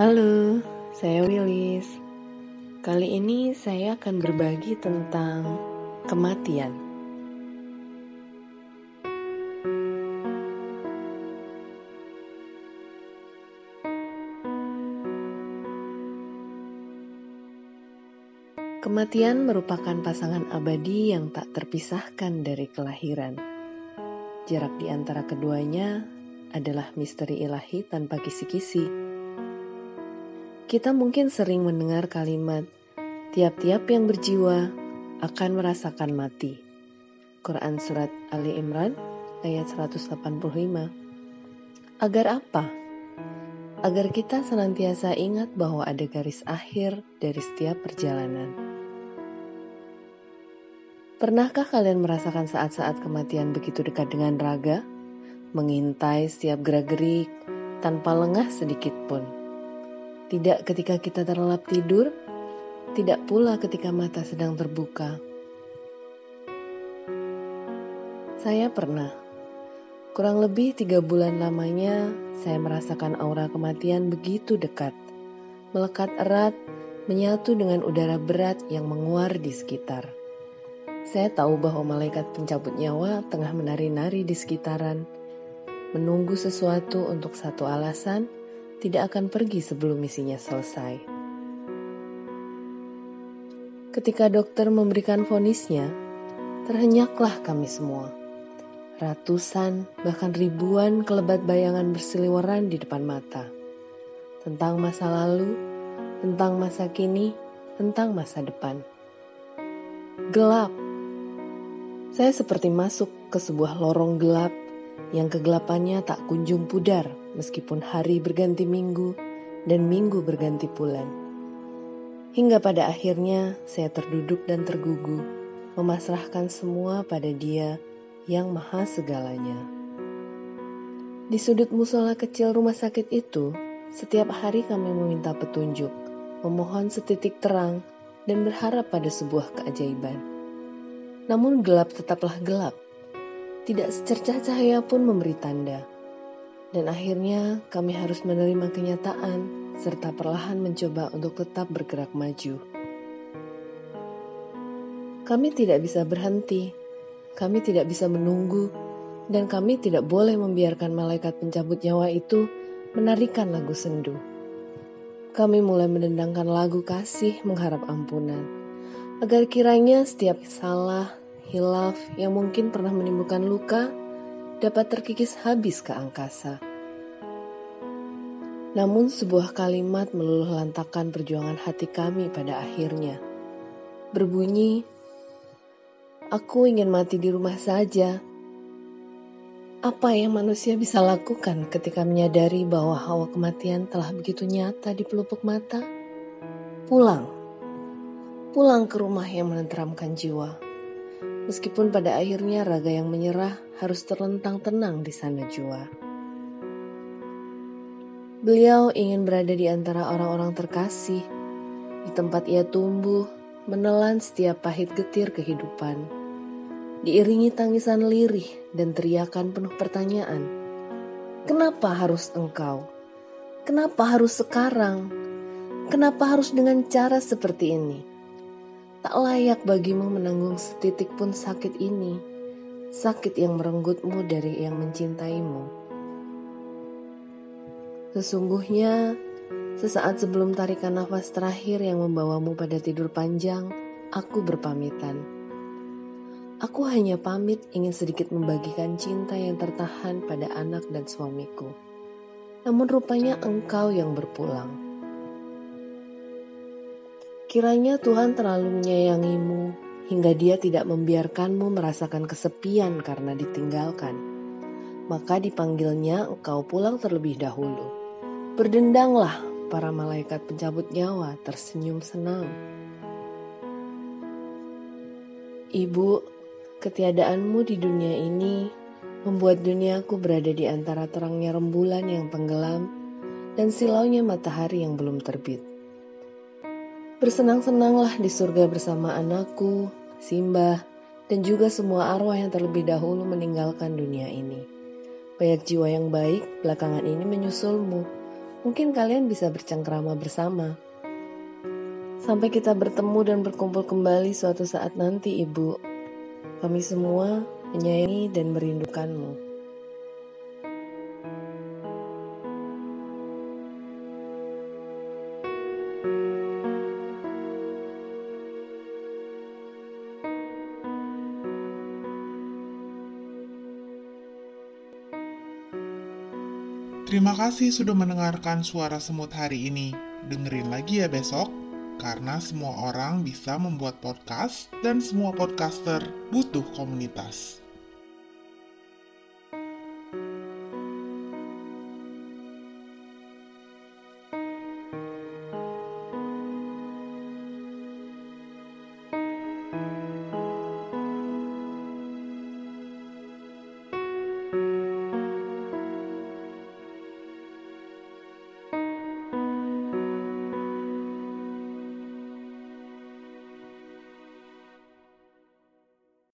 Halo, saya Willis. Kali ini saya akan berbagi tentang kematian. Kematian merupakan pasangan abadi yang tak terpisahkan dari kelahiran. Jarak di antara keduanya adalah misteri ilahi tanpa kisi-kisi. Kita mungkin sering mendengar kalimat, tiap-tiap yang berjiwa akan merasakan mati. Quran Surat Ali Imran ayat 185 Agar apa? Agar kita senantiasa ingat bahwa ada garis akhir dari setiap perjalanan. Pernahkah kalian merasakan saat-saat kematian begitu dekat dengan raga? Mengintai setiap gerak-gerik tanpa lengah sedikit pun. Tidak ketika kita terlelap tidur, tidak pula ketika mata sedang terbuka. Saya pernah, kurang lebih tiga bulan lamanya, saya merasakan aura kematian begitu dekat, melekat erat, menyatu dengan udara berat yang menguar di sekitar. Saya tahu bahwa malaikat pencabut nyawa tengah menari-nari di sekitaran, menunggu sesuatu untuk satu alasan, tidak akan pergi sebelum misinya selesai. Ketika dokter memberikan vonisnya, terhenyaklah kami semua. Ratusan, bahkan ribuan kelebat bayangan berseliweran di depan mata. Tentang masa lalu, tentang masa kini, tentang masa depan. Gelap, saya seperti masuk ke sebuah lorong gelap yang kegelapannya tak kunjung pudar meskipun hari berganti minggu dan minggu berganti bulan. Hingga pada akhirnya saya terduduk dan tergugu, memasrahkan semua pada dia yang maha segalanya. Di sudut musola kecil rumah sakit itu, setiap hari kami meminta petunjuk, memohon setitik terang, dan berharap pada sebuah keajaiban. Namun gelap tetaplah gelap. Tidak secercah cahaya pun memberi tanda. Dan akhirnya kami harus menerima kenyataan serta perlahan mencoba untuk tetap bergerak maju. Kami tidak bisa berhenti, kami tidak bisa menunggu, dan kami tidak boleh membiarkan malaikat pencabut nyawa itu menarikan lagu sendu. Kami mulai mendendangkan lagu kasih mengharap ampunan, agar kiranya setiap salah, hilaf yang mungkin pernah menimbulkan luka dapat terkikis habis ke angkasa. Namun sebuah kalimat meluluh lantakan perjuangan hati kami pada akhirnya. Berbunyi, Aku ingin mati di rumah saja. Apa yang manusia bisa lakukan ketika menyadari bahwa hawa kematian telah begitu nyata di pelupuk mata? Pulang. Pulang ke rumah yang menenteramkan jiwa meskipun pada akhirnya raga yang menyerah harus terlentang tenang di sana jua. Beliau ingin berada di antara orang-orang terkasih, di tempat ia tumbuh, menelan setiap pahit getir kehidupan. Diiringi tangisan lirih dan teriakan penuh pertanyaan. Kenapa harus engkau? Kenapa harus sekarang? Kenapa harus dengan cara seperti ini? Tak layak bagimu menanggung setitik pun sakit ini, sakit yang merenggutmu dari yang mencintaimu. Sesungguhnya, sesaat sebelum tarikan nafas terakhir yang membawamu pada tidur panjang, aku berpamitan. Aku hanya pamit ingin sedikit membagikan cinta yang tertahan pada anak dan suamiku. Namun rupanya engkau yang berpulang. Kiranya Tuhan terlalu menyayangimu hingga Dia tidak membiarkanmu merasakan kesepian karena ditinggalkan. Maka dipanggilnya engkau pulang terlebih dahulu. Berdendanglah para malaikat pencabut nyawa tersenyum senang. Ibu, ketiadaanmu di dunia ini membuat duniaku berada di antara terangnya rembulan yang tenggelam dan silaunya matahari yang belum terbit. Bersenang-senanglah di surga bersama anakku, Simba, dan juga semua arwah yang terlebih dahulu meninggalkan dunia ini. Banyak jiwa yang baik belakangan ini menyusulmu, mungkin kalian bisa bercengkrama bersama. Sampai kita bertemu dan berkumpul kembali suatu saat nanti, Ibu. Kami semua menyayangi dan merindukanmu. Terima kasih sudah mendengarkan suara semut hari ini. Dengerin lagi ya besok, karena semua orang bisa membuat podcast dan semua podcaster butuh komunitas.